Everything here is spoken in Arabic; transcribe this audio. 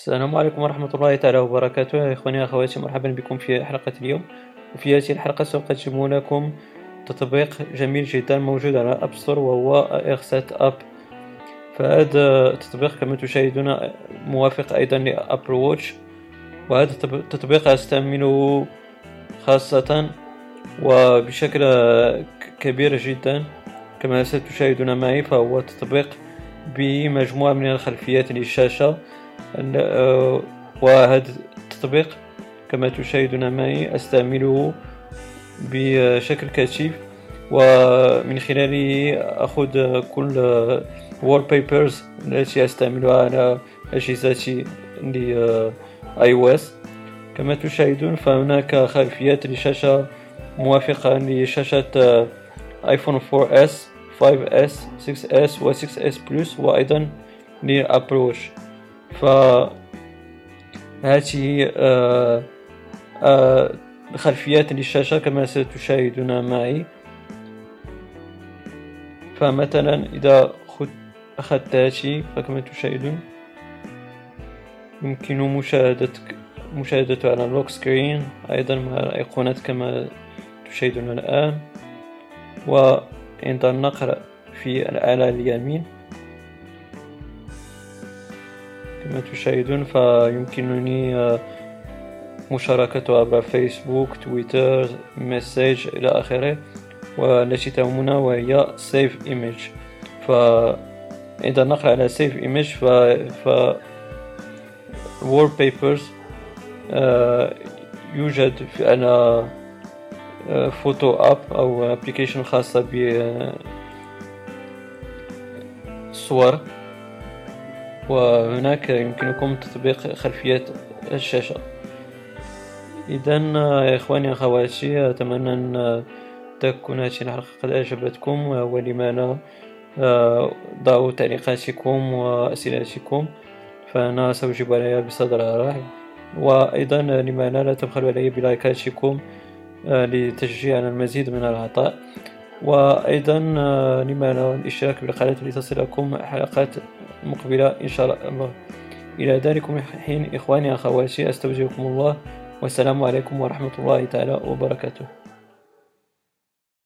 السلام عليكم ورحمة الله تعالى وبركاته. إخواني أخواتي مرحبا بكم في حلقة اليوم. وفي هذه الحلقة سوف أقدم لكم تطبيق جميل جدا موجود على App Store وهو AR7 app فهذا التطبيق كما تشاهدون موافق أيضا ل Apple Watch وهذا التطبيق أستعمله خاصة وبشكل كبير جدا. كما ستشاهدون معي فهو تطبيق بمجموعة من الخلفيات للشاشة. وهذا التطبيق كما تشاهدون معي أستعمله بشكل كثيف ومن خلاله أخذ كل wallpapers التي أستعملها على أجهزتي iOS. كما تشاهدون فهناك خلفيات لشاشة موافقة لشاشة آيفون 4s 5s 6s و 6s Plus وأيضا ل Apple Watch فهذه آه، آه، للشاشة كما ستشاهدون معي. فمثلا إذا أخذت هذه فكما تشاهدون. يمكن مشاهدة مشاهدته على ال lock screen أيضا مع الأيقونات كما تشاهدون الآن. وعند النقر في الأعلى اليمين. كما تشاهدون فيمكنني آه، مشاركتها عبر فيسبوك تويتر message إلى آخره والتي تهمنا وهي save image. فعند النقر على save image ف, ف papers يوجد على photo app أو application خاصة بالصور وهناك يمكنكم تطبيق خلفيات الشاشة. إذا يا إخواني أخواتي أتمنى أن تكون هذه الحلقة قد أعجبتكم ولما لا ضعوا تعليقاتكم وأسئلتكم فأنا سأجيب عليها بصدر رحب وأيضا لما لا تبخلوا علي بلايكاتكم لتشجيع على المزيد من العطاء. وأيضا لما لا الاشتراك بالقناة لتصلكم حلقات مقبلة إن شاء الله. إلى ذلك الحين إخواني أخواتي أستودعكم الله والسلام عليكم ورحمة الله تعالى وبركاته.